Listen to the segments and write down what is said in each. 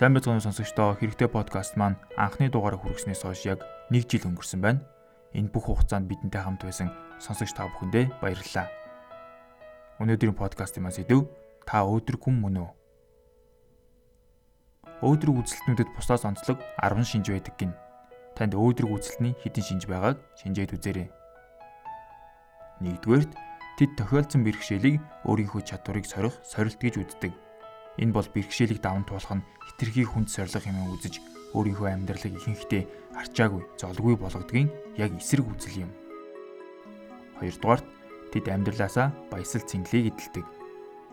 Сайн байцгаана сонсогчдоо хэрэгтэй подкаст маань анхны дугаараа хүргэснээс хойш яг 1 жил өнгөрсөн байна. Энэ бүх хугацаанд бидэнтэй хамт байсан сонсогч та бүхэндээ баярлалаа. Өнөөдрийн подкастын маань сэдв та өөдрөг хүн мөн үү? Өөдрөг үзэлтнүүдэд бусдаас онцлог 10 шинж байдаг гин. Танд өөдрөг үзэлтний хэдэн шинж байгааг шинжээд үзээрэй. Нэгдүгээрт тэд тохиолдсон бэрхшээлийг өөрийнхөө чадварыг сорих сорилт гэж үздэг Энэ бол бэрхшээлийг даван туулах нь хитрхи хүнд сорилго хэмээн үзэж өөрийнхөө амьдралыг ихэнхдээ арчаагүй, золгүй болгодгийн яг эсрэг үзэл юм. Хоёрдугаарт тэд амьдралаасаа баясал цэнгэлийг эдэлдэг.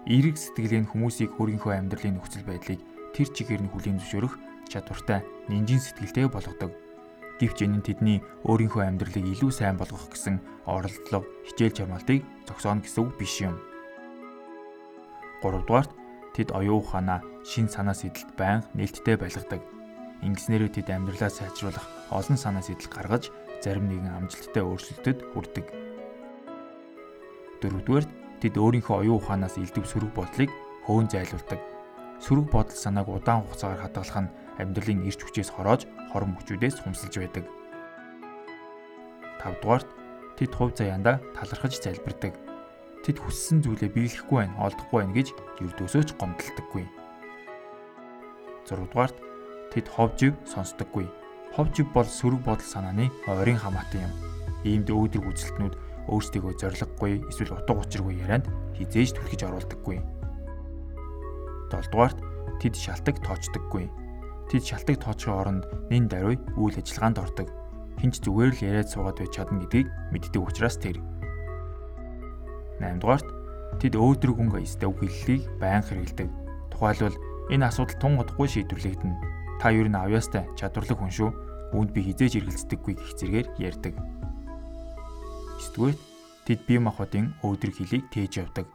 Эерэг сэтгэлээ нь хүмүүсийг өөрийнхөө амьдралын нөхцөл байдлыг тэр чигээр нь хүлээн зөвшөөрөх чадвартай, нинжин сэтгэлтэй болгодог. Гэвч энэ нь тэдний өөрийнхөө амьдралыг илүү сайн болгох гэсэн оролдлого, хичээл чармаалтыг зогсооно гэсэн үг биш юм. 3 дугаарт Тэд оюун ухаанаа шин санаа сэдэлд байнга нээлттэй байлгадаг. Ингэснээрээ тэд амьдралаа сайжруулах олон санаа сэдэл гаргаж зарим нэгэн амжилттай өөрчлөлтөд хүрдэг. Дөрөвдүгээр тэд өөрийнхөө оюун ухаанаас илдэв сөрөг бодлыг хөөн зайлуулдаг. Сөрөг бодол санааг удаан хугацаагаар хадгалах нь амьдралын эрч хүчээс хороож хорон хүчүүдээс хумсалж байдаг. Тавдугаарт тэд хувь заяанда талархаж залбирдаг тэд хүссэн зүйлээ биелэхгүй байна, олдохгүй байна гэж ердөөсөө ч гомдлдоггүй. 6 дугаарт тэд ховжив сонсдоггүй. Ховжив бол сөрөг бодол санааны ойрын хамаатан юм. Иймд өөдрөг үзэлтнүүд өөрсдийгөө зориггүй эсвэл утга учиргүй ярианд хизээж түлхэж оруулдаггүй. 7 дугаарт тэд шалтак тоочдоггүй. Тэд шалтак тоочхын оронд нэн даруй үйл ажиллагаанд ордог. Хинч зүгээр л яриад суугаад байж чадна гэдгийг мэддэг учраас тэр 8 дугаарт тэд өөдрөг өнгө үг хэллийг байнга хэрэгэлдэг. Тухайлбал энэ асуудал тун удахгүй шийдвэрлэгдэнэ. Та юу н авьяастай чадварлаг хүн шүү. Үүнд би хизээж эргэлздэггүй гэх зэргээр ярьдаг. 9-р тэд бие махбодын өөдрөг хэлийг тээж явдаг.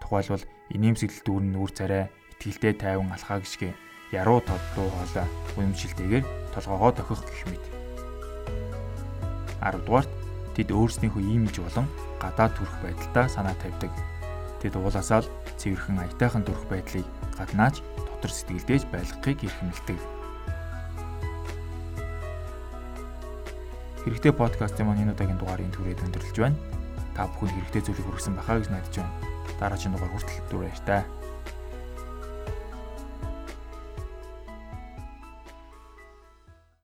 Тухайлбал инээмсэглэл дүүрэн нүүр царай, итгэлтэй тайван алхаа гიშгэ яруу тодлуу хоолой үнэмшилтэйгээр толгоогоо тохих гэх мэт. 10 дугаарт тэд өөрснийхөө имиж болон гадаад төрөх байдалтай санаа тавьдаг. Тэд уулаасаа л цэвэрхэн аятайхан төрөх байдлыг гаднаач дотор сэтгэлдээж байлгахыг эрхэмлдэг. Хэрэгтэй подкастын маань энэ удаагийн дугаарыг түрээд өндөрлөж байна. Та бүхэн хэрэгтэй зүйлийг хүргэсэн байхаа гэж найдаж байна. Дараагийн дугаар хүртэл дүр баяр таа.